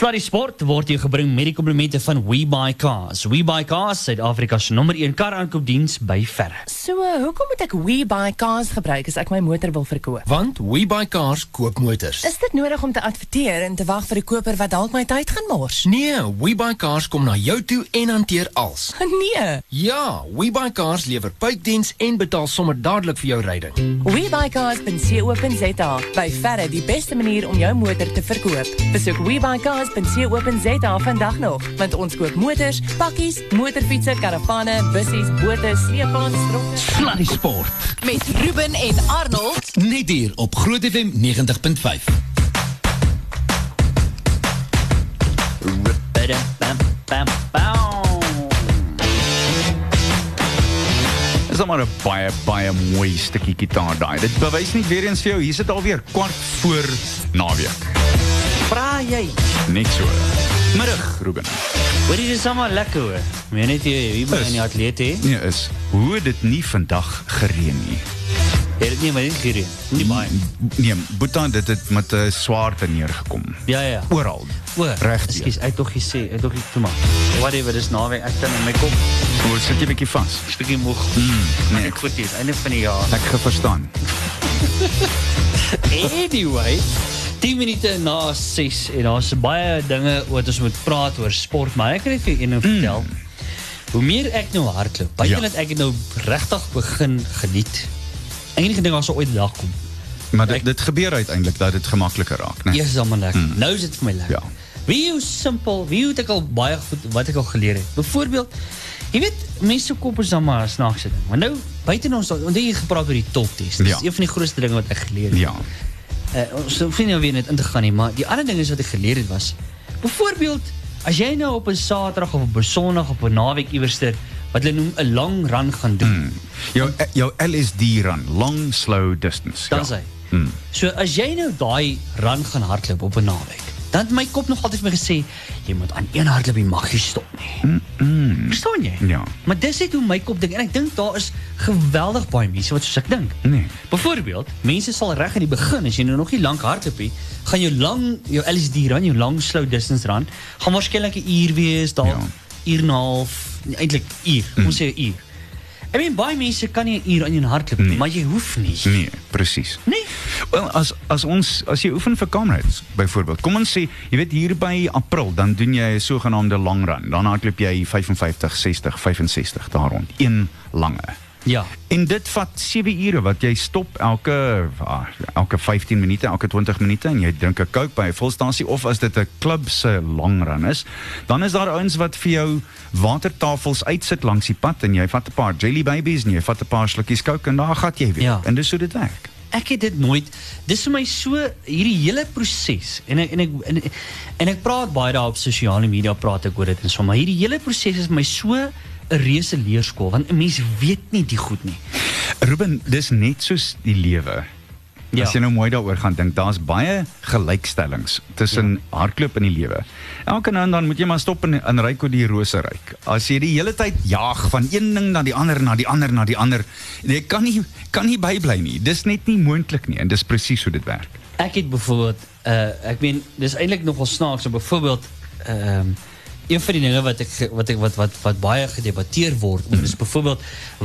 Sluddy Sport word jou gebring met die komplimente van WeBuyCars. WeBuyCars, Suid-Afrika se nommer 1 kar aankoopdiens by verre. So, hoekom moet ek WeBuyCars gebruik as ek my motor wil verkoop? Want WeBuyCars koop motors. Is dit nodig om te adverteer en te wag vir die koper wat dalk my tyd gaan mors? Nee, WeBuyCars kom na jou toe en hanteer als. Nee. Ja, WeBuyCars lewer puitdiens en betaal sommer dadelik vir jou ryding. WeBuyCars.co.za by verre die beste manier om jou motor te verkoop. Besoek WeBuyCars.co.za vandag nog, want ons koop motors, pakkies, motorfietsse, karavane, bussies, bote, sleepwaens, trokke. Sluddy Sport. Met Ruben en Arnold. Net hier op Groot FM 90.5. Dis dan maar 'n baie baie mooi stukkie gitaar daai. Dit bewys net weer eens vir jou, hier sit alweer kwart voor naweek. Vra jy? Net so. Middag, Ruben. Hoor jy dis sommer lekker hoor. Meen net jy hier by Is. in die atleet hè? Nee, is hoe dit nie vandag gereën nie. Het dit nie maar net gereën. Nie baie. Nee, Boeta, dit het met 'n swaarte neergekom. Ja ja. Oral. O, Reg. Ekskuus, ek tog gesê, ek tog toe maar. Whatever, dis naweek ek dan in my kop. Hoe sit jy bietjie vas? Stukkie moeg. nee. Ek voet is einde van die jaar. Ek geverstaan. Anyway, 10 minute na 6 en daar's baie dinge wat ons moet praat oor sport, maar ek kan net vir een ding vertel. Hoe meer ek nou hardloop, baie Ja. dat ek het nou regtig begin geniet. Enige ding wat sou ooit dag kom. Maar dit, Ek- dit gebeur uiteindelik dat dit gemakliker raak, né? Eers is allemaal lekker. Nou is dit vir my lekker. Ja. Wie hoe simpel, wie het ek al baie goed wat ek al geleer het. Byvoorbeeld, jy weet, mense kop is dan maar snaakse ding. Maar nou buite ons, want het gepraat oor die toptest. Dis Ja. een van die grootste dinge wat ek geleer het. Ja. Uh, ons hoef nie nou weer net in te gaan nie, maar die ander ding is wat ek geleer het was, byvoorbeeld, as jy nou op 'n Saterdag of op 'n Sondag op 'n naweek iewerster wat hulle noem 'n long run gaan doen, Jou jou LSD run, long slow distance. dan ja. sê. So as jy nou daai run gaan hardloop op 'n naweek, dan het my kop nog altyd vir my gesê, jy moet aan een hardloop jy mag nie stop nie. Verstaan jy? Ja. Maar dis net hoe my kop dink en ek dink daar is geweldig baie mense wat soos ek dink. Nee. Byvoorbeeld, mense sal reg in die begin as jy nou nog nie lank hardloop nie, gaan jou lang jou LSD run, jou long slow distance run, gaan waarskynlik 'n uur wees, dalk Ja. uur en 'n half, eintlik uur, kom ons sê 'n uur. Ek meen baie mense kan nie 'n uur aan jou hardloop nie, Nee. maar jy hoef nie. Nee, presies. Nee. Wel as as ons as jy oefen vir comrades byvoorbeeld. Kom ons sê, jy weet hier by April dan doen jy 'n sogenaamde long run. Dan hardloop jy 55, 60, 65 daar rond. Een lange. Ja. En dit vat 7 ure wat jy stop elke ah, elke 15 minute, elke 20 minute en jy drink 'n Coke by 'n volstasie of as dit 'n klub se long run is, dan is daar ouens wat vir jou watertafels uitsit langs die pad en jy vat 'n paar jelly babies en jy vat 'n paar slukkies Coke en daar gaan jy weer. Ja. En dis hoe dit werk. Ek het dit nooit dis vir my so hierdie hele proses en ek, en ek en, en ek praat baie daar op sosiale media praat ek oor dit en so maar hierdie hele proses is my so 'n reuse leerskool want 'n mens weet nie die goed nie. Ruben, dis net soos die lewe. Ja. As jy nou mooi daaroor gaan dink, daar's baie gelykstellings tussen ja. hardloop en die lewe. Elke nou en dan moet jy maar stop en, en ryk oor die rose ryk. As jy die hele tyd jaag van een ding na die ander na die ander na die ander, jy kan nie kan nie bybly nie. Dis net nie moontlik nie en dis presies hoe dit werk. Ek het byvoorbeeld uh ek meen dis eintlik nogal snaaks so byvoorbeeld ehm een van die dinge wat ek wat ek wat wat wat baie gedebatteer word mm. is byvoorbeeld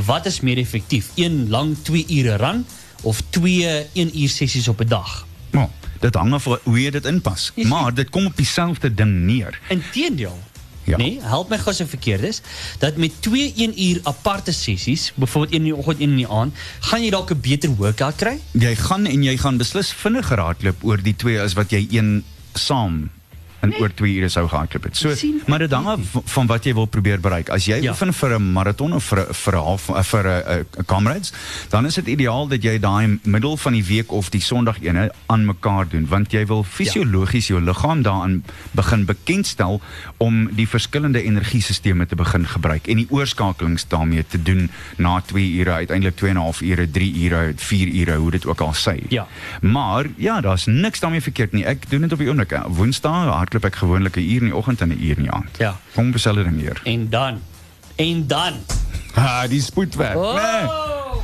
wat is meer effektief? Een lang 2 ure run of twee 1 uur sessies op 'n dag? Maar dit hang af van hoe jy dit inpas. Is- Maar dit kom op dieselfde ding neer. Inteendeel. Ja. Nee, help my gou as ek verkeerd is, dat met twee 1 uur aparte sessies, byvoorbeeld een in die oggend, een in die aand, gaan jy dalk 'n beter workout kry? Jy gaan en jy gaan beslis vinniger hardloop oor die twee as wat jy een saam in oor 2 ure sou gehardloop het. So, Sien, maar dit hang af van wat jy wil probeer bereik. As jy Ja. oefen vir 'n maraton of vir 'n- vir 'n half eh, vir 'n 'n comrades, dan is dit ideaal dat jy daai middel van die week of die Sondag ene aan mekaar doen, want jy wil fisiologies jou liggaam daaraan begin bekendstel om die verskillende energiesisteme te begin gebruik en die oorskakelings daarmee te doen na 2 ure, uiteindelik 2 en 'n half ure, 3 ure, 4 ure, hoe dit ook al sê. Ja. Maar ja, daar's niks daarmee verkeerd nie. Ek doen dit op die oomblik. eh, Woensdae hardloop ek gewoonlik 'n uur in die oggend en 'n uur in die aand. Ja. Kom beselde ding hier. En dan en dan. Ha, die spoedwerk. Oh, Nee.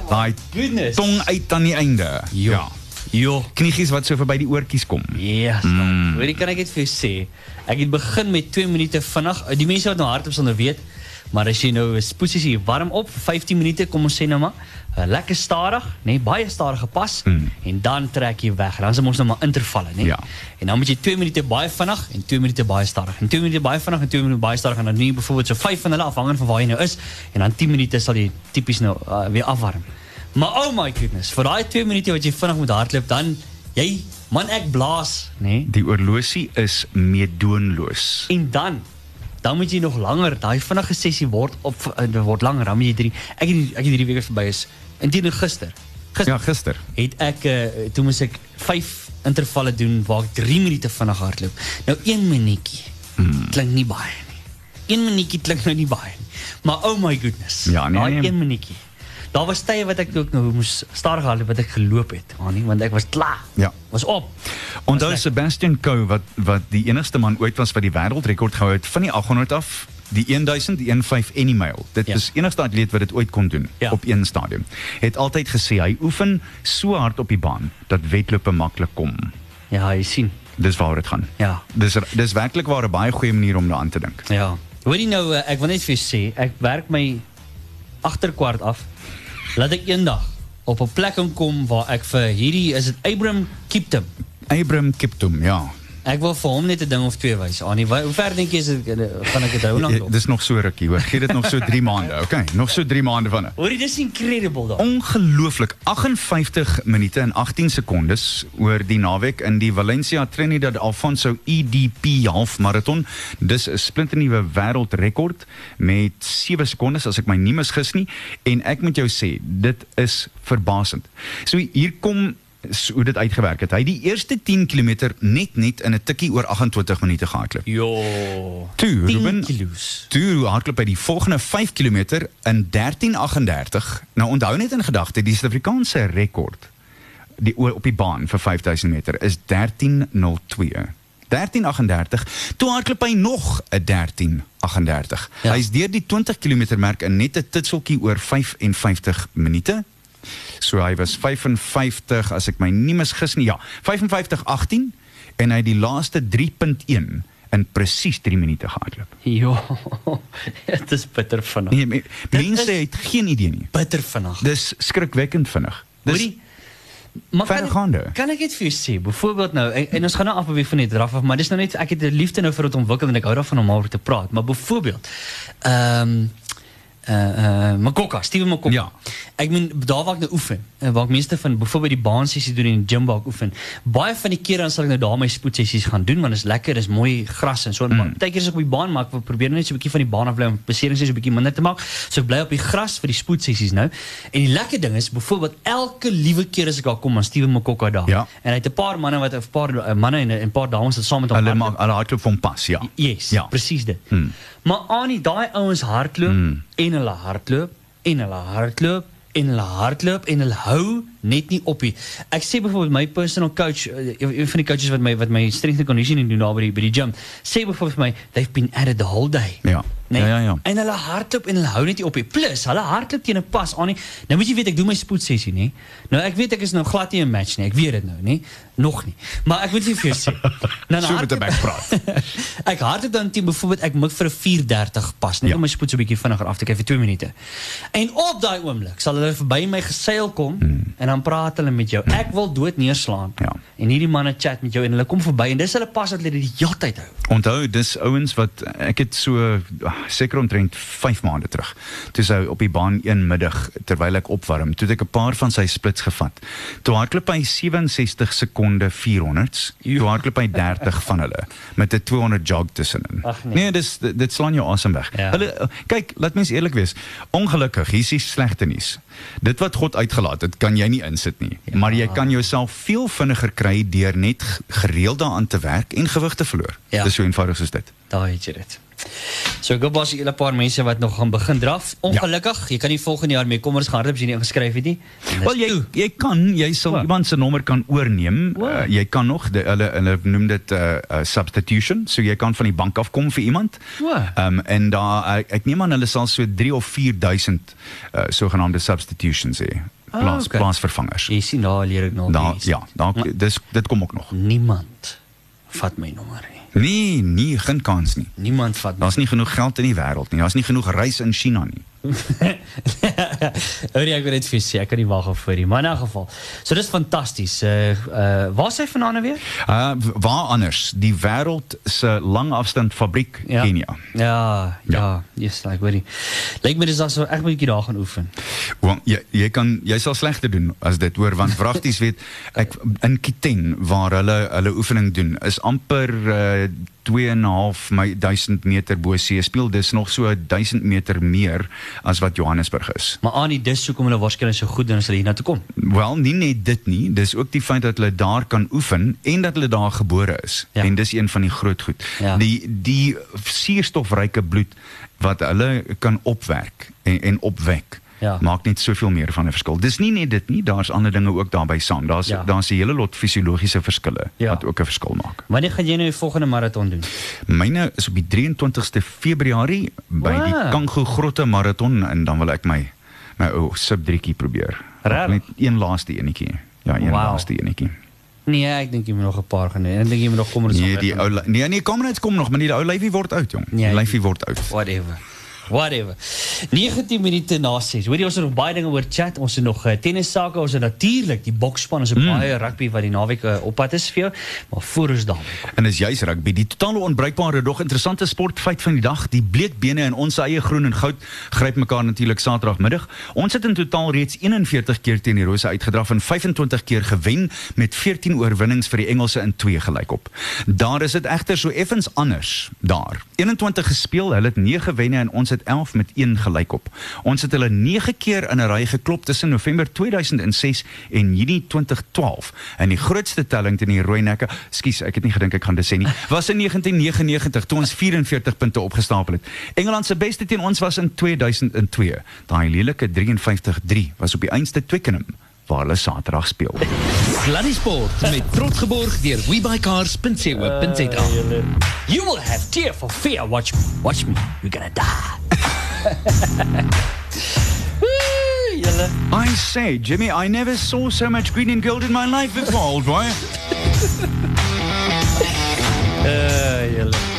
Daai goodness. tong uit aan die einde. Ja. Jo. Kniegies wat so verby die oortjies kom. Ja, yes, mm. hoorie kan ek dit vir jou sê. Ek het begin met 2 minute vinnig. Die mense wat nou hardop sonder weet, maar as jy nou 'n posisie warm op vir 15 minute, kom ons sê nou maar, uh, lekker stadig, nê, nee, baie stadig gepas mm. en dan trek jy weg. Dan is ons nou maar intervalle, nê. Nee. Ja. En dan moet jy 2 minute baie vinnig en 2 minute baie stadig. En 2 minute baie vinnig en 2 minute baie stadig en dan nie byvoorbeeld so 5 van hulle afhangend van waar jy nou is en dan 10 minute sal jy tipies nou uh, weer afwarm. Maar oh my goodness, vir daai 2 minute wat jy vinnig moet hardloop, dan jy man ek blaas, nê. Nee. Die oorlosie is meedoenloos. En dan dan moet jy nog langer, daai vinnige sessie word op uh, word langer. Dan moet jy 3 ek het ek het 3 weke verby is. Indien gister. Gister. Ja, gister. Het ek uh, toe moes ek 5 intervalle doen waar ek 3 minute vinnig hardloop. Nou 1 minuutjie. Hmm. Klink nie baie nie. 1 minuutjie klink nou nie baie nie. Maar oh my goodness. Ja, nee, daai nee. 1 minuutjie. Daar was tye wat ek ook nou moes stadig hardloop wat ek geloop het, want ek was klaar. Ja. Was op. Onthou Sebastian Coe wat wat die enigste man ooit was wat die wêreldrekord gehou het van die 800 af, die 1000, die 15 en die myl. Dit Ja. is enigste atleet wat dit ooit kon doen Ja. op een stadium. Het altyd gesê hy oefen so hard op die baan dat wedlope maklik kom. Ja, jy sien. Dis waar dit gaan. Ja. Dis dis werklik waar 'n baie goeie manier om daaraan te dink. Ja. Hoorie nou, eh, ek wil net vir jou sê, ek werk my agterkwart af. Laat ek eendag op 'n plek kom waar ek vir hierdie is dit Abram Kiptum. Abram Kiptum, ja. Ek wil vir hom net 'n ding of twee wys. Annie, wa- hoe ver dink jy is dit eh, gaan ek dit hou Ja, lank? dis nog so rukkie hoor. Gee dit nog so 3 maande, okay? Nog so 3 maande van dit. Hoorie, dis incredible daai. Ongelooflik 58 minute en 18 sekondes oor die naweek in die Valencia Trinidad Alfonso EDP halfmarathon. Dis 'n splinternuwe wêreldrekord met 7 sekondes as ek my nie misgis nie en ek moet jou sê dit is verbasend. So hier kom so hoe dit uitgewerk het. Hy het die eerste 10 km net net in 'n tikkie oor 28 minute gehardloop. Jo. Toe, 10 Ruben, kilos. Toe hardloop hy die volgende 5 km in 13:38. Nou onthou net in gedagte die Suid-Afrikaanse rekord die op die baan vir 5000 meter is 13:02. 13:38. Toe hardloop hy nog 'n 13:38. Ja. Ja. Hy's deur die 20 km merk in net 'n titseltjie oor 55 minute. So hy was 55 as ek my nie misgis nie. Ja, 55:18 en hy het die laaste 3.1 in presies 3 minute gehardloop. Jo. Dit is bitter vinnig. Nee, me- mense het geen idee nie. Bitter vinnig. Dis skrikwekkend vinnig. Dis Hoorie, maar kan, kan ek dit vir jou sê? Byvoorbeeld nou en, en ons gaan nou afbeweeg van die draf af, maar dis nou net ek het 'n liefde nou vir dit ontwikkel en ek hou daarvan om oor te praat. Maar byvoorbeeld ehm um, uh Makokka, Steven Makokka. Ja. Ek meen daar waar ek nou oefen, eh, waar ek meeste van byvoorbeeld die baansessie doen in die gym waar ek oefen. Baie van die kere dan sal ek nou daar my spoedsessies gaan doen want dit is lekker, dis mooi gras en so. Mm. Partykeer is ek op die baan maar ek probeer net so 'n bietjie van die baan af bly om beserings net so 'n bietjie minder te maak. So ek bly op die gras vir die spoedsessies nou. En die lekker ding is byvoorbeeld elke liewe keer as ek daar kom aan Steven Makokka daar. Ja. En hy het 'n paar manne wat 'n paar uh, manne en 'n paar dames wat saam met hom Hulle hardloop. maak hulle hardloop van pas, ja. Yes, Ja. presies dit. Maar Annie, daai ouens hardloop en hulle hardloop en hulle hardloop en hulle hardloop en hulle hou net nie op nie. Ek sê byvoorbeeld my personal coach, eh, een van die coaches wat my wat my strength and conditioning doen daar by die by die gym, sê byvoorbeeld vir my, they've been at it the whole day. Ja. Nee. Ja, ja, ja. En hulle hardloop en hulle hou net nie op nie. Plus, hulle hardloop teen 'n pas aan nie. Nou moet jy weet ek doen my spoedsessie, nê. Nou ek weet ek is nou glad nie 'n match nie. Ek weet dit nou, nê. Nog nie. Maar ek moet vir jou sê. Nou So met 'n bek praat. ek hardloop dan teen byvoorbeeld ek mik vir 'n 4:30 pas net Ja. om my spoed so 'n bietjie vinniger af te kry vir 2 minute. En op daai oomblik sal hulle verby my geseil kom en dan praat hulle met jou. Ek wil dood neerslaan. Ja. En hierdie manne chat met jou en hulle kom verby en dis hulle pas wat hulle die hele tyd hou. Onthou, dis ouens wat ek het so ah, seker omtrent 5 maande terug. Toe sy op die baan een middag terwyl ek opwarm, toe het ek 'n paar van sy splits gevat. Toe hardloop hy 67 sekonde 400s. Toe hardloop hy 30 van hulle met 'n 200 jog tussenin. Nee. nee, dis dit, slaan jou asem weg. Ja. Hulle kyk, laat mens eerlik wees. Ongelukkig, hier is die slegte nuus. Dit wat God uitgelaat het, kan jy nie insit nie. Ja. Maar jy kan jouself veel vinniger kry deur net gereeld daaraan te werk en gewig te verloor. Ja. Dis so eenvoudig soos dit. Daar het jy dit. So ek was 'n hele paar mense wat nog gaan begin draf. Ongelukkig, jy kan nie volgende jaar mee kom ons gaan hardop as jy nie ingeskryf het nie. Wel jy toe. jy kan jy sal Wat? iemand se nommer kan oorneem. Wat? Uh, jy kan nog de, hulle hulle noem dit 'n uh, uh, substitution. So jy kan van die bank af kom vir iemand. Ehm um, en daar ek, ek neem aan hulle sal so 3 of 4000 uh, sogenaamde substitutions hê plaas oké. plaasvervangers. Jy sien daar leer ek nog Daar iets. ja, daar dis dit kom ook nog. Niemand vat my nommer nie. Nee, nee, geen kans nie. Niemand vat. Daar's nie genoeg geld in die wêreld nie. Daar's nie genoeg reis in China nie. Hoor jy ek wil net vir jou sê, ek kan nie wag vir die. Maar in 'n geval. So dis fantasties. Uh uh waar sê vanaand weer? Uh waar anders? Die wêreld se langafstand fabriek Kenia. Ja, ja, yes, like hoorie. Lyk my dis as ek moet 'n bietjie daar gaan oefen. Want jy jy kan jy sal slegter doen as dit hoor want wragties weet ek in Kiteng waar hulle hulle oefening doen is amper uh 2.5 my 1000 meter bo see speel dis nog so 1000 meter meer as wat Johannesburg is. Maar aan die dis hoekom hulle waarskynlik so goed doen as hulle hier na toe kom. Wel, nie net dit nie, dis ook die feit dat hulle daar kan oefen en dat hulle daar gebore is. Ja. En dis een van die groot goed. Ja. Die die suurstofryke bloed wat hulle kan opwerk en en opwek. Ja. Maak net soveel meer van 'n verskil. Dis nie net dit nie, daar's ander dinge ook daarbey saam. Daar's Ja. daar's 'n hele lot fisiologiese verskille Ja. wat ook 'n verskil maak. Wanneer gaan jy nou die volgende maraton doen? Myne is op die 23ste Februarie by die Wow. Kango Grotte Marathon en dan wil ek my my ou sub 3 probeer. Net een laaste enetjie. Ja, een Wow. laaste enetjie. Nee, ek dink jy moet nog 'n paar gaan doen. Ek dink jy moet nog kom en Nee, die ou nee, nee, Comrades kom nog, maar die ou lyfie word oud, jong. Nee, Die lyfie word oud. whatever. Whatever. 19 minute na 6. Hoorie ons het nog baie dinge oor chat. Ons het nog uh, tennis sake, ons het natuurlik die boksspan, ons het mm. baie rugby wat die naweek uh, op pad is vir jou. Maar voor ons dan. En is juis rugby, die totale onbruikbare dog interessante sportfeit van die dag. Die bleekbene in ons eie groen en goud gryp mekaar natuurlik Saterdagmiddag. Ons het in totaal reeds 41 keer teen die Rose uitgedraf en 25 keer gewen met 14 oorwinnings vir die Engelse in 2 gelykop. Daar is dit egter so effens anders daar. 21 gespeel, hulle het 9 wenne en ons het 11 met 1 gelykop. Ons het hulle 9 keer in 'n ry geklop tussen November 2006 en Junie 2012. En die grootste telling teen die Rooi Nekke, skus, ek het nie gedink ek gaan dit sê nie, was in 1999 toe ons 44 punte opgestapel het. Engeland se beste teen ons was in 2002. Daai lelike 53-3 was op die einste Twickenham waar hulle Saterdag speel. Sluddy Sport met trots geborg deur webycars.co.za. You will have tear for fear. Watch. Watch me. You're gonna die. I say, Jimmy, I never saw so much green and gold in my life before, old boy. Uh.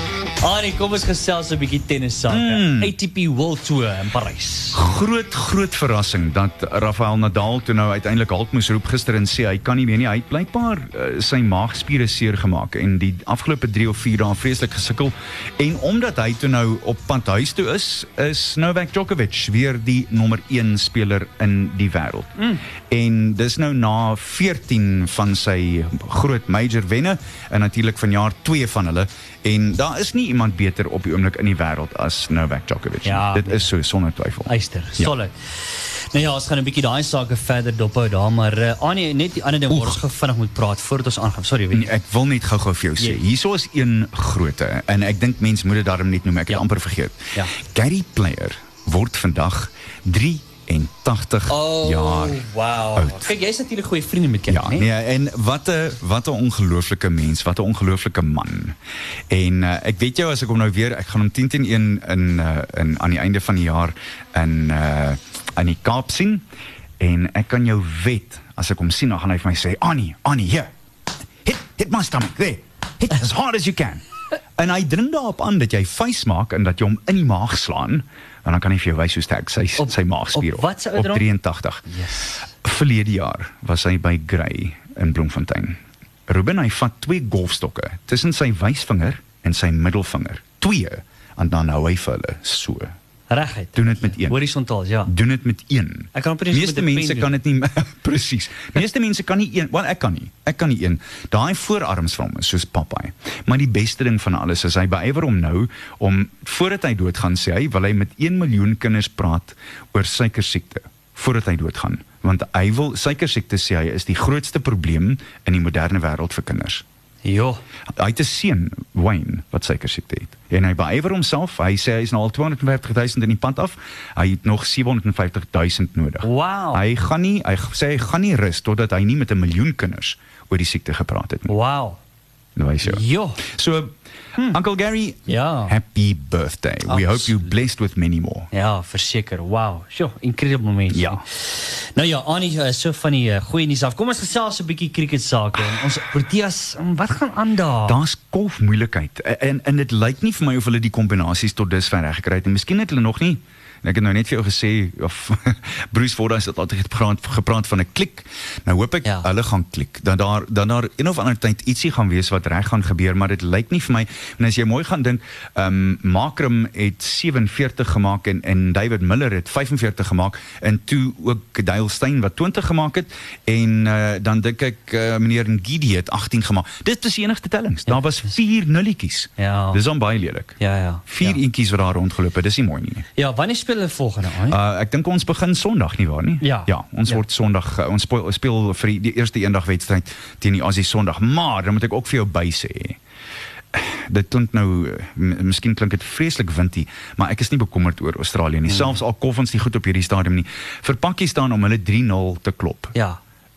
Annie, kom ons gesels 'n bietjie tennis sake. Mm. ATP World Tour in Parys. Groot groot verrassing dat Rafael Nadal toe nou uiteindelik halt moes roep gister en sê hy kan nie meer nie. Hy het blykbaar uh, sy maagspiere seer gemaak en die afgelope 3 of 4 dae vreeslik gesukkel. En omdat hy toe nou op pad huis toe is, is Novak Djokovic weer die nommer 1 speler in die wêreld. Mm. En dis nou na 14 van sy groot major wenne en natuurlik vanjaar 2 van hulle en daar is nie iemand beter op die oomblik in die wêreld as Novak Djokovic. Ja, Dit is so sonder twyfel. Eyster, solid. Nou ja, ons gaan 'n bietjie daai sake verder dophou daar, maar uh, Annie, net die ander ding waar ons gou vinnig moet praat voordat ons aangaan. Sorry, weet Nee, ek wil net gou-gou vir jou sê. Hierso is een grootte en ek dink mense moet dit daarom net noem. Ek het amper vergeet. Ja. Gary Player word vandag 83 jaar. wow. oud. Kyk, jy's natuurlik goeie vriende met Kenny, Ja, nee, en wat 'n wat 'n ongelooflike mens, wat 'n ongelooflike man. En uh, ek weet jou as ek hom nou weer, ek gaan hom 10 teen 1 in uh, in aan die einde van die jaar in uh aan die Kaap sien en ek kan jou wet as ek hom sien dan gaan hy vir my sê Annie, Annie, hier. Hit hit my stomach there. Hit as hard as you can. En hy dring daarop aan dat jy vuis maak en dat jy hom in die maag slaan en dan kan hy vir jou wys hoe sterk sy Op- sy maagspier op wat se op ouderdom? 83. Yes. Verlede jaar was hy by Grey in Bloemfontein. Ruben hy vat twee golfstokke tussen sy wysvinger en sy middelvinger. Twee en dan hou hy vir hulle so. Reguit. Doen dit met een. Horisontaal, ja. Doen dit met een. Ek kan eens Meeste mense kan dit nie presies. Meeste mense kan nie een, wel ek kan nie. Ek kan nie een. Daai voorarms van hom is soos Popeye. Maar die beste ding van alles is hy beywer hom nou om voordat hy doodgaan sê hy wil hy met 1 miljoen kinders praat oor suikersiekte voordat hy doodgaan want hy wil suikersiekte sê hy is die grootste probleem in die moderne wêreld vir kinders. Jo. Hy het 'n seun, Wayne, wat suikersiekte het. En hy beywer homself. Hy sê hy is nou al 250000 in die pad af. Hy het nog 750000 nodig. Wow. Hy gaan nie hy sê hy gaan nie rus totdat hy nie met 'n miljoen kinders oor die siekte gepraat het nie. Wow. Wys jou. Ja. So Uncle Gary, Ja. happy birthday. We hope Absoluut. you blessed with many more. Ja, verseker. Wow. Sjoe, incredible mens. Ja. Nou ja, Annie, uh, so van die uh, goeie nuus af. Kom ons gesels 'n bietjie cricket sake. En Ons Proteas, um, wat gaan aan daar? Daar's kolfmoeilikheid en en dit lyk nie vir my of hulle die kombinasies tot dusver reg gekry het nie. Miskien het hulle nog nie En ek het nou net vir jou gesê of Bruce Fordyce het altyd gepraat gepraat van 'n klik. Nou hoop ek Ja. hulle gaan klik. Dat daar dan daar een of ander tyd ietsie gaan wees wat reg gaan gebeur, maar dit lyk nie vir my en as jy mooi gaan dink, ehm um, Makram het 47 gemaak en en David Miller het 45 gemaak en toe ook Dale Steyn wat 20 gemaak het en uh, dan dink ek uh, meneer Ngidi het 18 gemaak. Dit is die enigste tellings. Daar was 4 nulletjies. Ja. Dis dan baie lelik. Ja, ja. Vier ja. eentjies wat daar rondgeloop het. Dis nie mooi nie. Ja, wanneer hulle volgende Annie? Uh ek dink ons begin Sondag nie waar nie? Ja. Ja, ons Ja. word Sondag uh, ons speel, speel vir die, die eerste eendag wedstryd teen die Aussie Sondag. Maar dan moet ek ook vir jou by sê. Dit klink nou miskien klink dit vreeslik windie, maar ek is nie bekommerd oor Australië nie. Selfs al kof ons nie goed op hierdie stadium nie. Vir Pakistan om hulle 3-0 te klop. ja.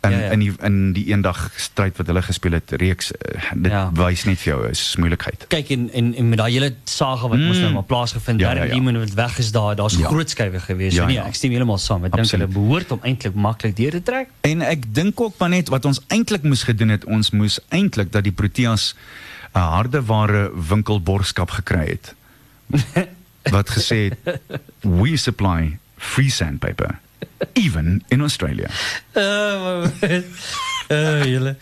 In ja, ja. in die in die eendag stryd wat hulle gespeel het reeks uh, dit Ja. wys net vir jou is moeilikheid. Kyk en en, en met daai hele saga wat mm. moes nou maar plaasgevind, Ja, ja, ja, ja. Lehman wat weg is daar, daar's Ja. groot skuwe gewees. Ja, nee, ja. ek stem heeltemal saam. Ek dink hulle behoort om eintlik maklik deur te trek. En ek dink ook maar net wat ons eintlik moes gedoen het, ons moes eintlik dat die Proteas 'n harde ware winkelborgskap gekry het. wat gesê het we supply free sandpaper even in Australia. Uh, uh julle.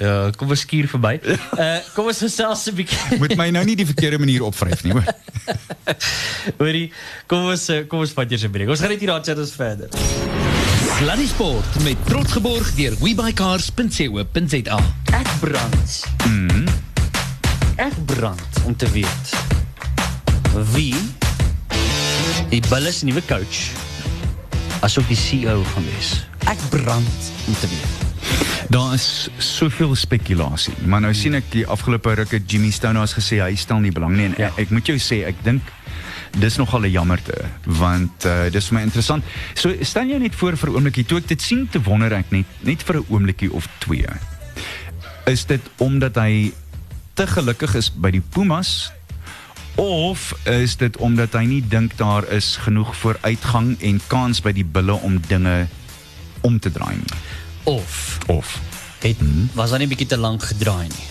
Ja, kom ons skuur verby. Uh kom ons gesels 'n bietjie. Moet my nou nie die verkeerde manier opvryf nie, hoor. Hoorie, kom ons kom ons vat eers 'n breek. Ons gaan net hier daar chat ons verder. Sluddy Sport met trots geborg deur webuycars.co.za. Ek brand. Mhm. Ek brand om te weet wie die Bulls nuwe coach asook die CEO gaan wees. Ek brand om te weet. Daar is soveel spekulasie, maar nou sien ek die afgelope ruk het Jimmy Stonehouse gesê hy stel nie belang nie en Ja. ek, ek moet jou sê ek dink dis nogal 'n jammerte want uh, dis vir my interessant. So stel jou net voor vir 'n oombliekie toe ek dit sien te wonder ek net net vir 'n oombliekie of twee. Is dit omdat hy te gelukkig is by die Pumas of is dit omdat hy nie dink daar is genoeg vooruitgang en kans by die bulle om dinge om te draai nie? Of Of het was daar nie 'n bietjie te lank gedraai nie.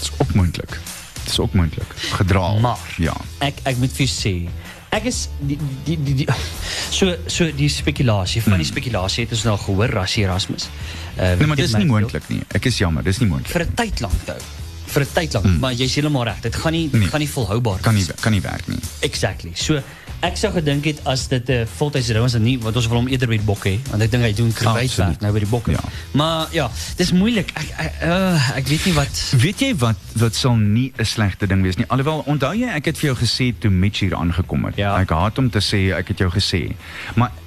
Dis ook moontlik. Dis ook moontlik. Gedraal. Maar ja. ek ek moet vir jou sê Ek is die die die, die so so die spekulasie van die spekulasie het ons nou gehoor Rassie Erasmus. Uh Hmm. Nee, maar dis my nie moontlik nie. Ek is jammer, dis nie moontlik. vir 'n tyd lank hou. Vir 'n tyd lank, maar jy's heeltemal reg. Dit gaan nie dit. Nee. gaan nie volhoubaar Kan nie kan nie werk nie. Exactly. So ek sou gedink het as dit 'n uh, voltydse rou is dan nie want ons wil hom eerder by die bokke hê want ek dink hy doen kruit Absoluut. werk nou by die bokke. Ja. Maar ja, dis moeilik. Ek ek, uh, ek weet nie wat Weet jy wat wat sal nie 'n slegte ding wees nie. Alhoewel onthou jy ek het vir jou gesê toe Mitch hier aangekom het. Ja. Ek haat om te sê ek het jou gesê. Maar eh,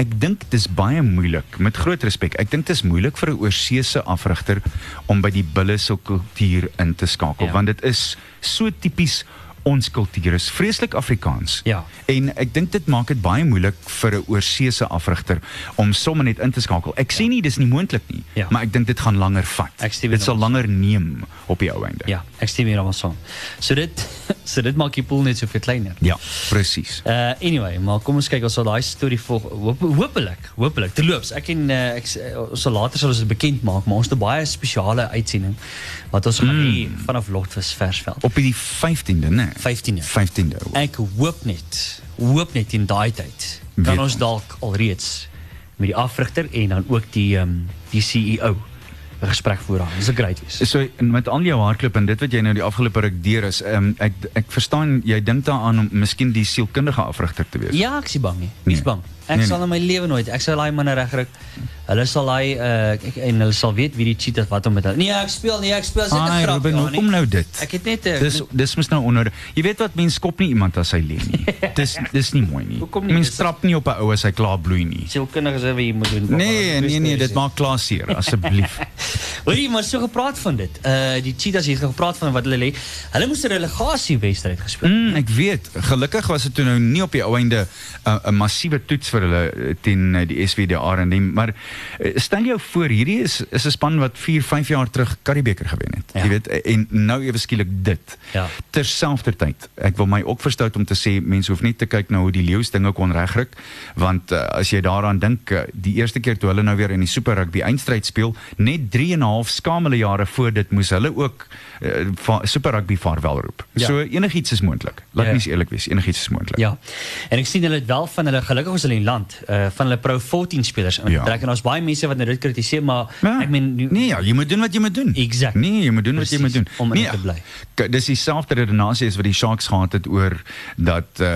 ek dink dis baie moeilik met groot respek. Ek dink dit is moeilik vir 'n oorseese afrigter om by die bulle se kultuur in te skakel Ja. want dit is so tipies ons kultuur is vreeslik Afrikaans. Ja. En ek dink dit maak dit baie moeilik vir 'n oorseese afrigter om sommer net in te skakel. Ek sê nie dis nie moontlik nie, Ja. maar ek dink dit gaan langer vat. Dit sal hiermee langer neem op die ou einde. ja, ek stem hiermee saam. So dit so dit maak die pool net soveel kleiner. Ja, presies. Uh anyway, maar kom ons kyk ons sal daai storie volg hoop, hopelik, hopelik. Terloops, ek en uh, ek uh, ons sal later sal ons dit bekend maak, maar ons het 'n baie spesiale uitsending wat ons gaan hê vanaf Lotvis Versveld. Op die 15de, né? 15de. 15de. Ek hoop net, hoop net in daai tyd Weet kan ons ons. dalk alreeds met die afrigter en dan ook die ehm um, die CEO 'n gesprek voer aan. Dis 'n great wees. So met al jou hardloop en dit wat jy nou die afgelope ruk deur is, um, ek ek verstaan jy dink daaraan om miskien die sielkundige afrigter te wees. Ja, ek is bang nie. Ek's Nee. bang. Ek Nee, sal in my lewe nooit. Ek sal daai manne regryk. Hulle sal daai uh ek, en hulle sal weet wie die cheat is wat om met hulle. Nee, ek speel nie, ek speel Ai, grap. Ruben, ja, hoekom nou dit? Ek het net 'n Dis dis mos nou onder. Jy weet wat mense skop nie iemand as hy lê nie. dis dis nie mooi nie. Nie? Mense trap nie op 'n ou as hy klaar bloei nie. sielkundige se wat jy moet doen. Nee, nee nee, dit maak klaar seer asseblief. Hoorie, maar so gepraat van dit. Uh die Cheetahs het gepraat van wat hulle lê. Hulle moes 'n relegasie wedstryd gespeel. Mm, ek weet. Gelukkig was dit toe nou nie op die ou einde 'n uh, massiewe toets vir hulle uh, teen uh, die SWDR en die maar uh, stel jou voor hierdie is is 'n span wat 4, 5 jaar terug Karibeker gewen het. Ja. Jy weet en nou ewe skielik dit. Ja. Terselfdertyd. Ek wil my ook verstout om te sê mense hoef nie te kyk na hoe die leeu's dinge kon regryk want uh, as jy daaraan dink uh, die eerste keer toe hulle nou weer in die Super Rugby eindstryd speel net 3 en 'n half skamele jare voor dit moes hulle ook uh, Super Rugby vaarwel roep. Ja. So enigiets is moontlik. Laat Ja. mens eerlik wees, enigiets is moontlik. Ja. En ek sien hulle het wel van hulle gelukkig is hulle in land uh van hulle Pro 14 spelers Ja. ingetrek en daar's baie mense wat nou dit kritiseer maar Ja. ek meen nee, ja, jy moet doen wat jy moet doen. Exact. Nee, jy moet doen wat jy moet Precies, doen. om in nee, te bly. Dis dieselfde redenasie as wat die Sharks gehad het oor dat uh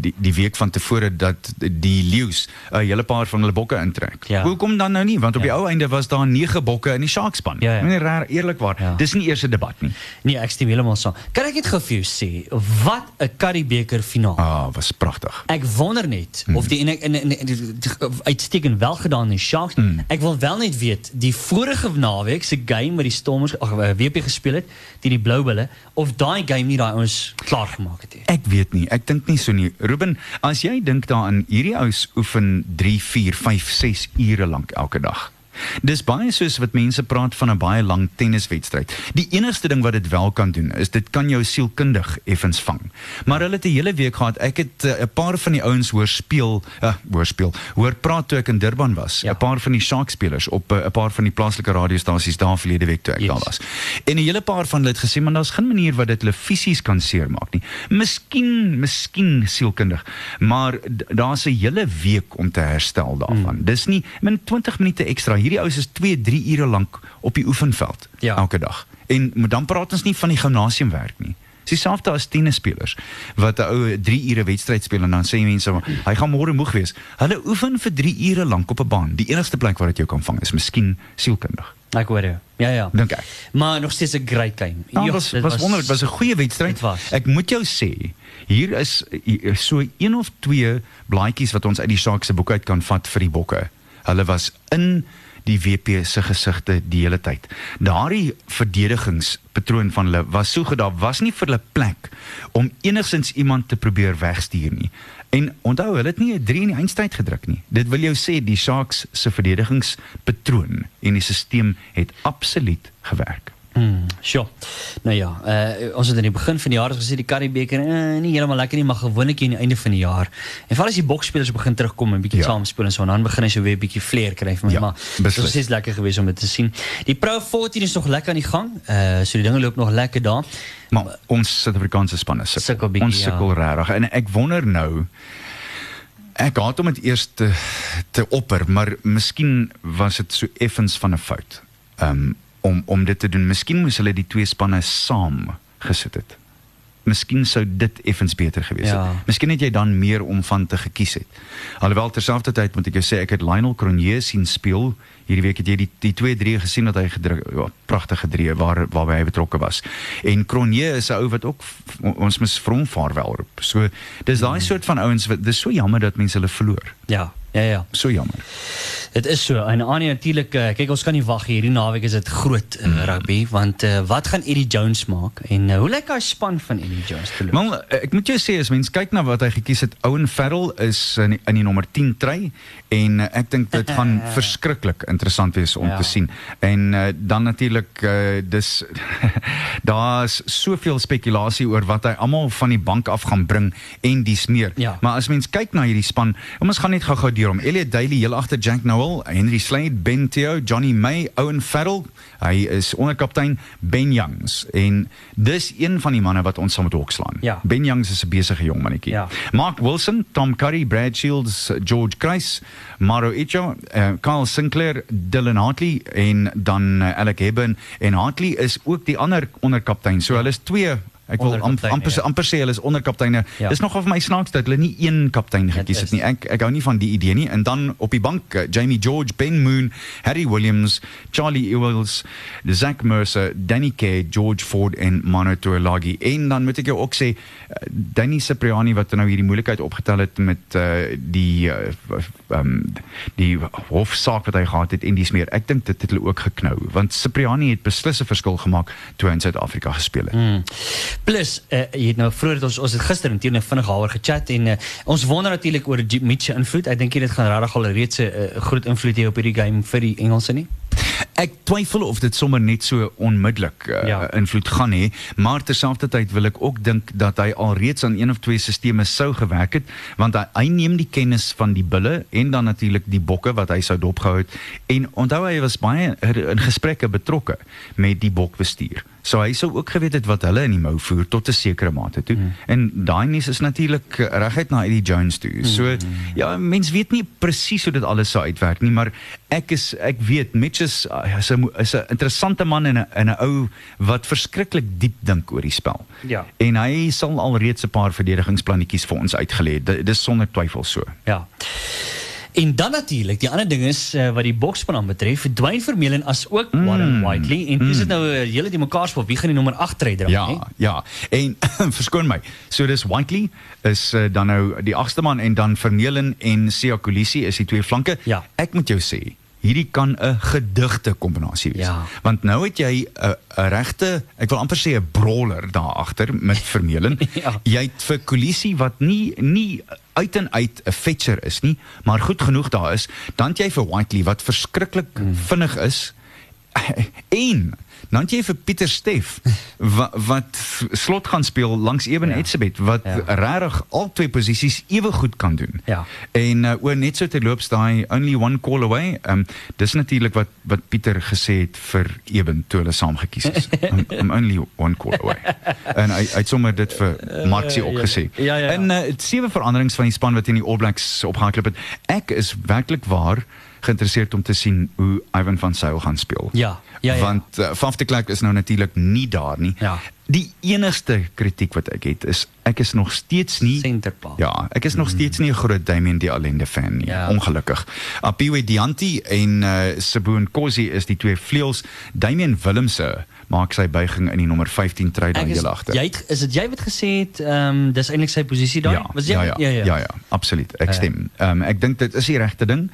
die die week van tevore dat die leeu's 'n hele paar van hulle bokke intrek. Ja. Hoekom dan nou nie? Want op Ja. die ou einde was daar 9 bokke in die Sharks span. Ja, ja. Nee, raar eerlikwaar. Ja. Dis nie eers 'n debat nie. Nee, ek stem heeltemal saam. Kan ek net gou vir jou sê wat 'n Currybeker finaal. Ah, was pragtig. Ek wonder net of die en ek en uitstekend wel gedaan in die Sharks. Ek wil wel net weet die vorige naweek se game wat die Stormers ag eh, WP gespeel het teen die Blou Bulle of daai game nie daai ons klaar gemaak het nie. Ek weet nie, ek dink nie so nie. Ruben, as jy dink daaraan, hierdie ouens oefen 3, 4, 5, 6 ure lank elke dag. Dis baie soos wat mense praat van 'n baie lang tenniswedstryd. Die enigste ding wat dit wel kan doen is dit kan jou sielkundig effens vang. Maar hulle het 'n hele week gehad. Ek het eh, 'n paar van die ouens hoor speel, uh, hoor speel, hoor praat toe ek in Durban was. 'n Ja. Paar van die Sharks spelers op eh, 'n paar van die plaaslike radiostasies daar verlede week toe ek Yes. daar was. En 'n hele paar van hulle het gesê maar daar's geen manier wat dit hulle fisies kan seermaak nie. Miskien, miskien sielkundig, maar daar's 'n hele week om te herstel daarvan. Mm. Dis nie min 20 minute ekstra. Hierdie ouens is 2, 3 ure lank op die oefenveld Ja. elke dag. En maar dan praat ons nie van die gimnasiumwerk nie. Dis dieselfde as tennisspelers wat 'n ou 3 ure wedstryd speel en dan sê mense hy gaan môre moeg wees. Hulle oefen vir 3 ure lank op 'n baan. Die enigste plek waar dit jou kan vang is miskien sielkundig. Ek hoor jou. Ja ja. Dink ek. Maar nog steeds 'n great game. Ja, Joh, was dit was wonderlik, was 'n goeie wedstryd. Dit. Ek moet jou sê, hier is hier- so een of twee blaadjies wat ons uit die saak se boek uit kan vat vir die bokke. Hulle was in die WP se gesigte die hele tyd. Daardie verdedigingspatroon van hulle was so goed, daar was nie vir hulle plek om enigsins iemand te probeer wegstuur nie. En onthou, hulle het nie 'n 3 in die eindstryd gedruk nie. Dit wil jou sê die Sharks se verdedigingspatroon en die stelsel het absoluut gewerk. Hmm, sure. Nou ja, uh, ons het aan die begin van die jaar gesê die Currybeker uh, nie heeltemal lekker nie, maar gewoonlik hier aan die einde van die jaar. En veral as die boksspelers begin terugkom en bietjie Ja. ja. saam speel en so, dan begin hy so weer bietjie flair kry vir my, Ja, maar dit was steeds lekker geweest om dit te sien. Die Pro 14 is nog lekker aan die gang. Uh so die dinge loop nog lekker daar. Maar ons Suid-Afrikaanse spanne Sukkel sukkel. bietjie, Ons sukkel ja. regtig. En ek wonder nou ek haat om dit eers te te opper, maar miskien was dit so effens van 'n fout. Um om om dit te doen. Miskien moes hulle die twee spanne saam gesit het. Miskien sou dit effens beter gewees het. Ja. Miskien het jy dan meer om van te gekies het. Alhoewel terselfdertyd moet ek jou sê ek het Lionel Cronje sien speel. Hierdie week het jy die die 2-3 gesien wat hy gedruk ja, pragtige drie waar waarby hy betrokke was. En Cronje is 'n ou wat ook ons mis vir hom vaarwel roep. So dis daai soort van ouens wat dis so jammer dat mense hulle verloor. Ja, ja ja. So jammer. Dit is so. En Annie natuurlik, uh, kyk ons kan nie wag hierdie naweek is dit groot uh, rugby want uh, wat gaan Eddie Jones maak en uh, hoe lyk hy span van Eddie Jones te loop? Wel, ek moet jou sê as mens kyk na wat hy gekies het, Owen Farrell is in die, in die nommer 10 try en uh, ek dink dit gaan verskriklik interessant wees om Ja. te sien. En uh, dan natuurlik uh, dis daar's soveel spekulasie oor wat hy almal van die bank af gaan bring en dis meer. Ja. Maar as mens kyk na hierdie span, ons gaan net gou-gou deur hom. Elliot Daly heel agter Jack Noel, Henry Slade, Ben Theo, Johnny May, Owen Farrell, hy is onderkaptein Ben Youngs en dis een van die manne wat ons saam met hok slaan. Ja. Ben Youngs is 'n besige jong mannetjie. Ja. Mark Wilson, Tom Curry, Brad Shields, George Kreis, Maro Icho, uh, Kyle Sinclair, Dylan Hartley en dan uh, Alec Hebben en Hartley is ook die ander onderkaptein. So hulle is twee Ek wil am, Onderkapteine, amper ja. amper sê hulle is onderkapteine. Ja. Dis nogal vir my snaaks dat hulle nie een kaptein gekies het nie. Ek ek hou nie van die idee nie. En dan op die bank uh, Jamie George, Ben Moon, Harry Williams, Charlie Ewells, Zach Mercer, Danny Kay, George Ford en Manu Tuilagi. En dan moet ek jou ook sê uh, Danny Cipriani wat nou hierdie moeilikheid opgetel het met uh, die uh, um, die hofsaak wat hy gehad het en dis meer. Ek dink dit het hulle ook geknou want Cipriani het beslis 'n verskil gemaak toe hy in Suid-Afrika gespeel het. Hmm. Plus, uh, jy het nou vroeër het ons ons het gister interne vinnig daaroor gechat en uh, ons wonder natuurlik oor Mitch se invloed. Ek dink dit gaan regtig al reeds 'n uh, groot invloed hê op hierdie game vir die Engelse nie. Ek twyfel of dit sommer net so onmiddellik uh, Ja. invloed gaan hê, maar terselfdertyd wil ek ook dink dat hy alreeds aan een of twee stelsels sou gewerk het, want hy, hy neem die kennis van die bulle en dan natuurlik die bokke wat hy sou dopgehou het en onthou hy was baie in gesprekke betrokke met die bokbestuur. So hy sou ook geweet het wat hulle in die mou voer tot 'n sekere mate toe. Mm. En daai nuus is natuurlik reguit na Eddie Jones toe. So mm. ja, mens weet nie presies hoe dit alles sou uitwerk nie, maar ek is ek weet Mitch is uh, is 'n is 'n interessante man en 'n en 'n ou wat verskriklik diep dink oor die spel. Ja. En hy sal alreeds 'n paar verdedigingsplannetjies vir ons uitgelê het. Dis sonder twyfel so. Ja. En dan natuurlik, die ander ding is uh, wat die boksspan aan betref, Dwayne Vermeulen as ook mm. Warren Whiteley en dis dit nou uh, julle die mekaar spel wie gaan die nommer 8 ry dra, Ja, hè? ja. En verskoon my. So dis Whiteley is uh, dan nou die agste man en dan Vermeulen en Sia Kolisi is die twee flanke. Ja. Ek moet jou sê, hierdie kan 'n gedigte kombinasie wees. Ja. Want nou het jy 'n 'n regte, ek wil amper sê 'n brawler daar agter met Vermeulen. Ja. Jy het vir Kolisi wat nie nie uit en uit 'n fetcher is nie, maar goed genoeg daar is, dan jy vir Whiteley wat verskriklik Hmm. vinnig is en dan het jy vir Pieter Steff wat, wat slot gaan speel langs Eben Ja. Etzebeth wat Ja. regtig al twee posisies ewe goed kan doen. Ja. En uh, oor net so terloops daai only one call away. Um dis natuurlik wat wat Pieter gesê het vir Eben toe hulle saam gekies is. I'm, I'm only one call away. en hy hy het sommer dit vir Maxie ook ja. gesê. Ja, ja, ja. En uh, sewe veranderings van die span wat in die All Blacks opgehardloop het. Ek is werklik waar geïnteresseerd om te sien hoe Ivan van Sail gaan speel. Ja, ja, ja. Want uh, Faf de Klerk is nou natuurlik nie daar nie. Ja. Die enigste kritiek wat ek het is ek is nog steeds nie Centerpaal. Ja, ek is nog steeds nie 'n groot Damien die Allende fan nie, Ja. ja. ongelukkig. Apiwe Dianti en uh, Seboon Kosi is die twee vleuels. Damien Willemse maak sy buiging in die nommer 15 trui dan heel agter. jy het, is dit jy wat gesê het ehm um, dis eintlik sy posisie daar? Ja, Was jy ja, ja, ja, ja, ja, absoluut. Ek Ja. stem. Ehm um, ek dink dit is die regte ding.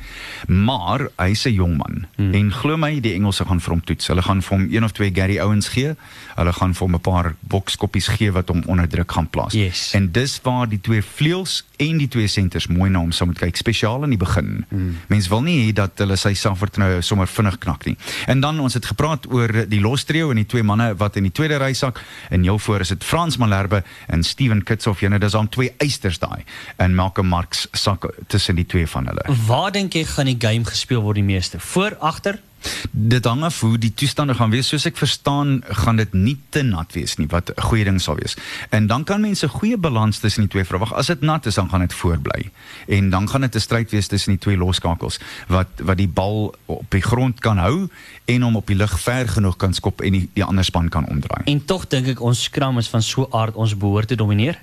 Maar hy's 'n jong man Hmm. en glo my die Engelse gaan vir hom toets. Hulle gaan vir hom een of twee Gary Owens gee. Hulle gaan vir hom 'n paar bokskoppies gee wat hom onder druk gaan plaas. Yes. En dis waar die twee vleuels en die twee senters mooi na hom sou moet kyk, spesiaal in die begin. Hmm. Mens wil nie hê dat hulle sy selfvertroue sommer vinnig knak nie. En dan ons het gepraat oor die lostrio en die twee manne wat in die tweede ry sak en heel voor is dit Frans Malherbe en Steven Kitshoff. Jene, dis aan twee eisters daai. En Malcolm Marx sak tussen die twee van hulle. Waar dink jy gaan die game gespeel word die meeste? Voor, agter? Dit hang af hoe die toestande gaan wees. Soos ek verstaan, gaan dit nie te nat wees nie, wat 'n goeie ding sal wees. En dan kan mense 'n goeie balans tussen die twee verwag. As dit nat is, dan gaan dit voorbly. En dan gaan dit 'n stryd wees tussen die twee loskakels wat wat die bal op die grond kan hou en hom op die lug ver genoeg kan skop en die, die ander span kan omdraai. En tog dink ek ons skram is van so aard ons behoort te domineer.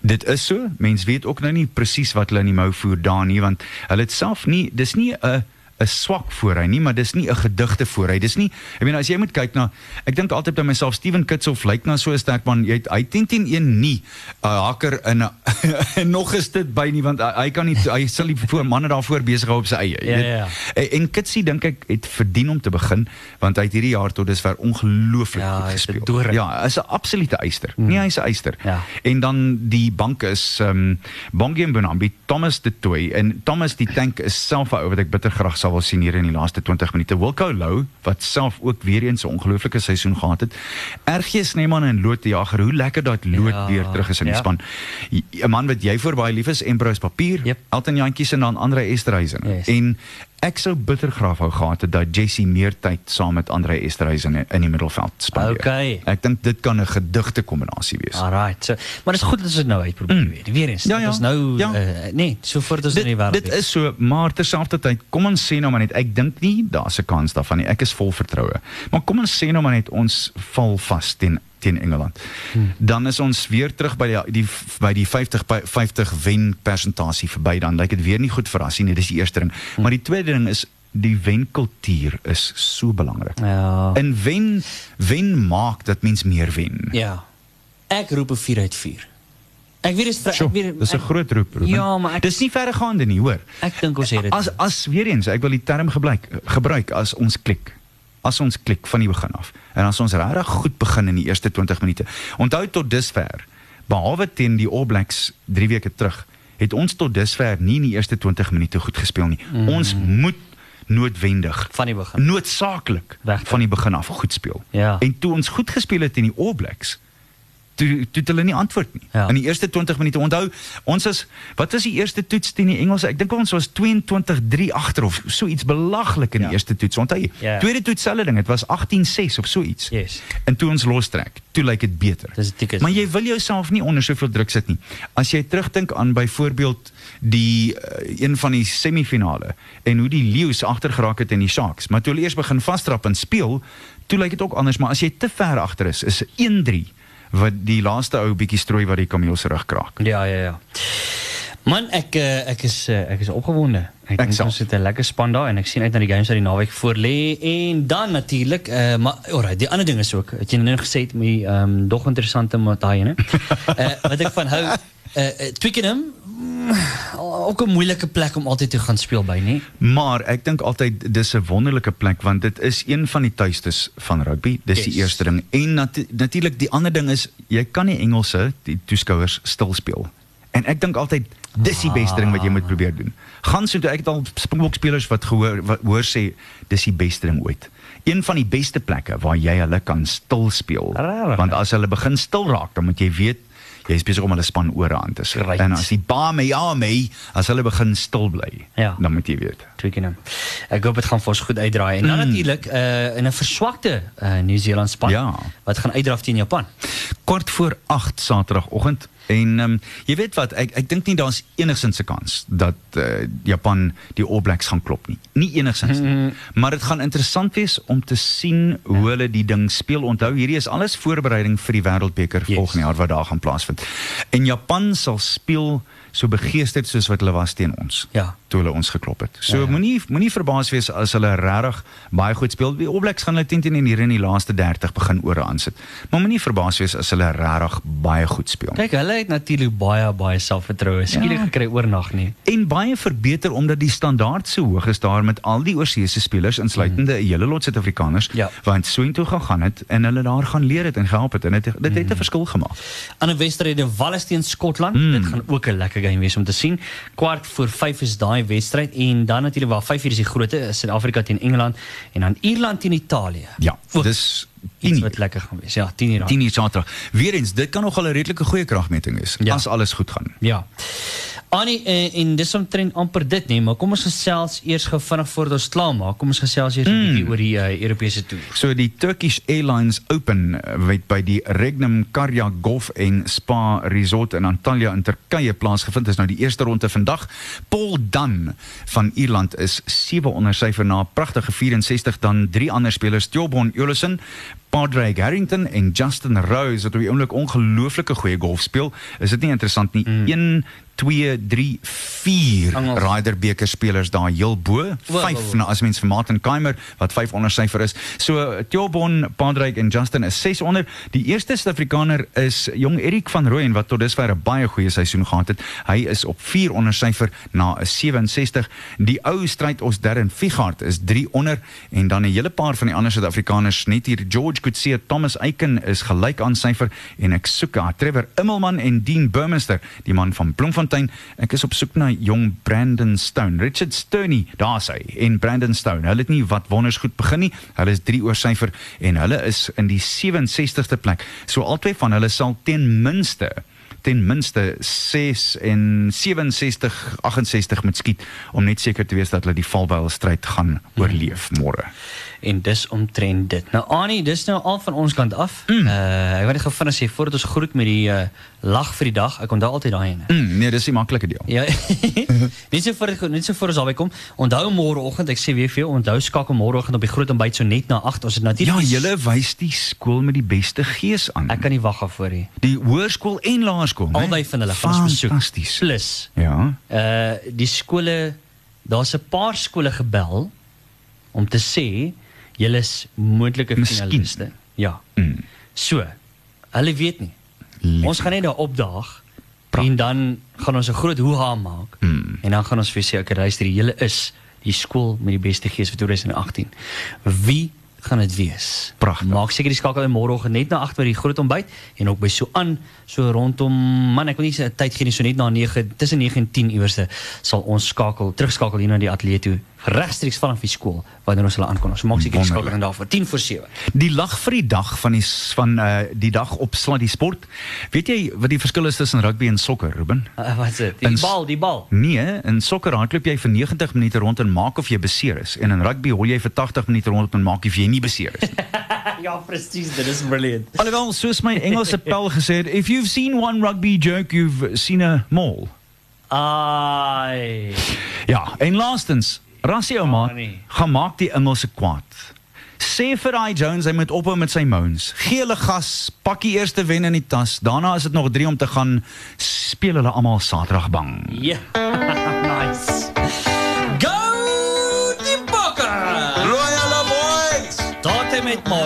Dit is so. Mens weet ook nou nie presies wat hulle in die mou voer daar nie want hulle het self nie dis nie 'n 'n swak voorry nie, maar dis nie 'n gedigte voorry. Dis nie ek meen as jy moet kyk na ek dink altyd by myself Steven Kitshoff lyk na so 'n sterk man. Jy hy 10-10-1 nie 'n haker in en nog is dit by nie want hy, hy kan nie hy sal die voor manne daarvoor besig hou op sy eie. Ja, ja, En, en Kitsie dink ek het verdien om te begin want hy het hierdie jaar tot dusver ongelooflik Ja, goed gespeel. doring. Ja, is 'n absolute eister. Mm. Nee, hy's 'n eister. Ja. En dan die bank is ehm um, Bongie en Bonambi, Thomas de Toey en Thomas die tank is self 'n ou wat ek bitter graag sal wil sien hier in die laaste 20 minute. Wilco Lou wat self ook weer eens 'n ongelooflike seisoen gehad het. RG Snyman en Loot die Jager, hoe lekker dat Loot Ja, weer terug is in die ja. span. 'n Man wat jy voor baie lief is, Embrose Papier, Yep. Elton Jantjies en dan Andre Esterhuizen. Yes. En ek sou bitter graag wou gehad het dat Jessie meer tyd saam met Andre Esterhuizen in, in die middelveld spandeer. Okay. Ek dink dit kan 'n gedigte kombinasie wees. Alright. So, maar dit is goed dat ons dit nou uitprobeer mm. weer. Weer eens. Ja, ja. Ons nou Ja. uh, nee, so voort as in die Dit, wêreld. dit is so, maar terselfdertyd, kom ons sê nou maar net, ek dink nie daar's 'n kans daarvan nie. Ek is vol vertroue. Maar kom ons sê nou maar net ons val vas teen teen Engeland. Dan is ons weer terug by die, die by die 50 by 50 wen persentasie verby dan. Lyk dit weer nie goed vir Rassie nie. Dis die eerste ding. Maar die tweede ding is die wenkultuur is so belangrik. Ja. En wen wen maak dat mens meer wen. Ja. Ek roep 'n 4 uit 4. Ek weet dis Sjoe, ek weet dis 'n groot roep. Ruben. Ja, maar ek dis nie verregaande nie, hoor. ek dink ons het dit. As as weer eens, ek wil die term gebruik gebruik as ons klik. As ons klik van die begin af. En as ons regtig goed begin in die eerste 20 minute. Onthou tot dusver, behalwe teen die All Blacks 3 weke terug, het ons tot dusver nie in die eerste 20 minute goed gespeel nie. Mm. Ons moet noodwendig van die begin. noodsaaklik Regtig. van die begin af goed speel. Ja. En toe ons goed gespeel het in die All Blacks, toe toe hulle nie antwoord nie. Ja. In die eerste 20 minute onthou, ons is wat was die eerste toets teen die Engelse? Ek dink ons was 22-3 agter of so iets belaglik in Ja. die eerste toets. Onthou jy? Ja. Tweede toets selfde ding, dit was 18-6 of so iets. Yes. En toe ons lostrek, toe lyk dit beter. Dis. Maar jy wil jouself nie onder soveel druk sit nie. As jy terugdink aan byvoorbeeld die uh, een van die semifinale en hoe die Leeu's agter geraak het in die Sharks, maar toe hulle eers begin vasdrap en speel, toe lyk dit ook anders, maar as jy te ver agter is, is 1-3 wat die laaste ou bietjie strooi wat die kameel se rug kraak. Ja, ja, ja. Man, ek uh, ek is uh, ek is opgewonde. Ek dink self. ons het 'n lekker span daar en ek sien uit na die games wat die naweek voor lê en dan natuurlik uh, maar alright, die ander ding is ook, het jy nou gesê het met ehm um, dog interessante Mataine. uh, wat ek van hou uh, Twickenham mm, ook 'n moeilike plek om altyd te gaan speel by, nê? Maar ek dink altyd dis 'n wonderlike plek want dit is een van die tuistes van rugby. Dis die Yes. eerste ding. En natu natuurlik die ander ding is jy kan nie Engelse die toeskouers stil speel. En ek dink altyd dis die beste ding wat jy moet probeer doen. Gaan so toe ek het al Springbok spelers wat gehoor wat hoor sê dis die beste ding ooit. Een van die beste plekke waar jy hulle kan stil speel. Want as hulle begin stil raak, dan moet jy weet jy is besig om hulle span ore aan te sit. Right. En as die bame ja mee, as hulle begin stil bly, Ja. dan moet jy weet. Twickenham. Ek hoop dit gaan vir ons goed uitdraai. En dan Mm. natuurlik uh, in 'n verswakte uh, Nieu-Seeland span Ja. wat gaan uitdraf teen Japan. kwart voor 8 Saterdagoggend en um, jy weet wat ek ek dink nie daar's enigsins 'n kans dat uh, Japan die All Blacks gaan klop nie. Nie enigsins nie. Maar dit gaan interessant wees om te sien hoe hulle die ding speel. Onthou hierdie is alles voorbereiding vir die Wêreldbeker Yes. volgende jaar wat daar gaan plaasvind. En Japan sal speel so begeesterd soos wat hulle was teen ons. Ja. Toe hulle ons geklop het. So Ja, ja. moenie moenie verbaas wees as hulle regtig baie goed speel. Die All Blacks gaan hulle teen teen hier in die laaste 30 begin ore aansit. Maar moenie verbaas wees as hulle regtig baie goed speel. Kyk, hulle het natuurlik baie baie selfvertroue skielik Ja. gekry oornag nie. En baie verbeter omdat die standaard so hoog is daar met al die oorseese spelers insluitende 'n hele lot Suid-Afrikaners Ja. wat soontoe gegaan het en hulle daar gaan leer het en gehelp het en dit dit het 'n Mhm. verskil gemaak. Ander wedstryde Wallis teen Skotland. Hmm. Dit gaan ook 'n lekker game wees om te sien. Kwart voor 5 is daai wedstryd en dan natuurlik waar 5 uur is die grootte is Suid-Afrika teen Engeland en dan Ierland teen Italië. Ja, dis iets 10 wat lekker gaan wees. Ja, 10 uur. 10 uur Saterdag. Weerens, dit kan nogal 'n redelike goeie kragmeting wees Ja. as alles goed gaan. Ja. Annie en, en dis omtrent amper dit nee, maar kom ons gesels eers gou vinnig voordat ons klaar maak. Kom ons gesels eers 'n Hmm. bietjie oor die uh, Europese toer. So die Turkish Airlines Open eh, wat by die Regnum Karya Golf en Spa Resort in Antalya in Turkye plaasgevind is nou die eerste ronde vandag. Paul Dan van Ierland is 7 onder syfer na 'n pragtige 64 dan drie ander spelers Tjobon Jolison Padraig Harrington en Justin Rose wat op die oomblik ongelooflike goeie golf speel. Is dit nie interessant nie? 1 2 3 4 Engels. Ryder beker spelers daar heel bo. Wow, wow, 5 wow. nou as mens vir Martin Keimer wat 5 onder syfer is. So Tjobon, Padraig en Justin is 6 onder. Die eerste Suid-Afrikaner is jong Erik van Rooyen wat tot dusver 'n baie goeie seisoen gehad het. Hy is op 4 onder syfer na 'n 67. Die ou stryd ons Darren Figart is 3 onder en dan 'n hele paar van die ander Suid-Afrikaners net hier George Coetzee, Thomas Eiken is gelyk aan syfer en ek soek ah, Trevor Immelman en Dean Burmester, die man van Bloemfontein. Ek is op soek na jong Brandon Stone, Richard Stoney, daar's hy en Brandon Stone. Hulle het nie wat wonders goed begin nie. Hulle is 3 oor syfer en hulle is in die 67ste plek. So albei van hulle sal ten minste ten minste 6 en 67 68 moet skiet om net seker te wees dat hulle die valbuil stryd gaan oorleef môre. En dis omtrent dit. Nou Annie, dis nou al van ons kant af. Mm. Uh ek wil net gou vinnig sê voordat ons groet met die uh lag vir die dag. Ek onthou altyd daai ene. Mm, nee, dis die maklike deel. Ja. net so voor net so voor ons albei kom. Onthou môreoggend, ek sê weer vir jou, onthou skakel môreoggend op die groot ontbyt so net na 8. Ons het Ja, natuurlik die- julle wys die skool met die beste gees aan. Ek kan nie wag daarvoor nie. die hoërskool en laerskool, né? Albei van hulle gaan ons besoek. Fantasties. Plus Ja. uh die skole daar's 'n paar skole gebel om te sê julle is moontlike finaliste. Ja. Mm. So, hulle weet nie. Lekker. Ons gaan net daar opdaag Pragtig. en dan gaan ons 'n groot hoeha maak. Mm. En dan gaan ons vir sê ek luister, julle is die skool met die beste gees vir 2018. Wie gaan dit wees? Pragtig. Maak seker die skakel môreoggend net na 8 by die groot ontbyt en ook by so aan so rondom man ek wil nie 'n tyd gee nie so net na 9 tussen 9 en 10 uurse sal ons skakel terugskakel hier na die ateljee toe regstreeks vanaf die skool wanneer ons hulle aankondig. So maak seker die in daarvoor 10 voor 7. Die lag vir die dag van die van uh, die dag op slat die sport. Weet jy wat die verskil is tussen rugby en sokker, Ruben? Uh, wat is dit? Die In bal, die bal. Nee, in sokker hardloop jy vir 90 minute rond en maak of jy beseer is en in rugby hol jy vir 80 minute rond en maak of jy nie beseer is. ja, presies, dit is brilliant. Alhoewel soos my Engelse pel gesê het, if you've seen one rugby joke, you've seen a mall. Ai. Ja, en laastens, Rassie ouma, Ah, nee. gaan maak die Engelse kwaad. Sê vir daai Jones hy moet ophou met sy moans. Gee hulle gas, pak die eerste wen in die tas. Daarna is dit nog 3 om te gaan speel hulle almal Saterdag bang. Ja, nice. Go die Bokke! Royal boys! Tot en met môre. Bye.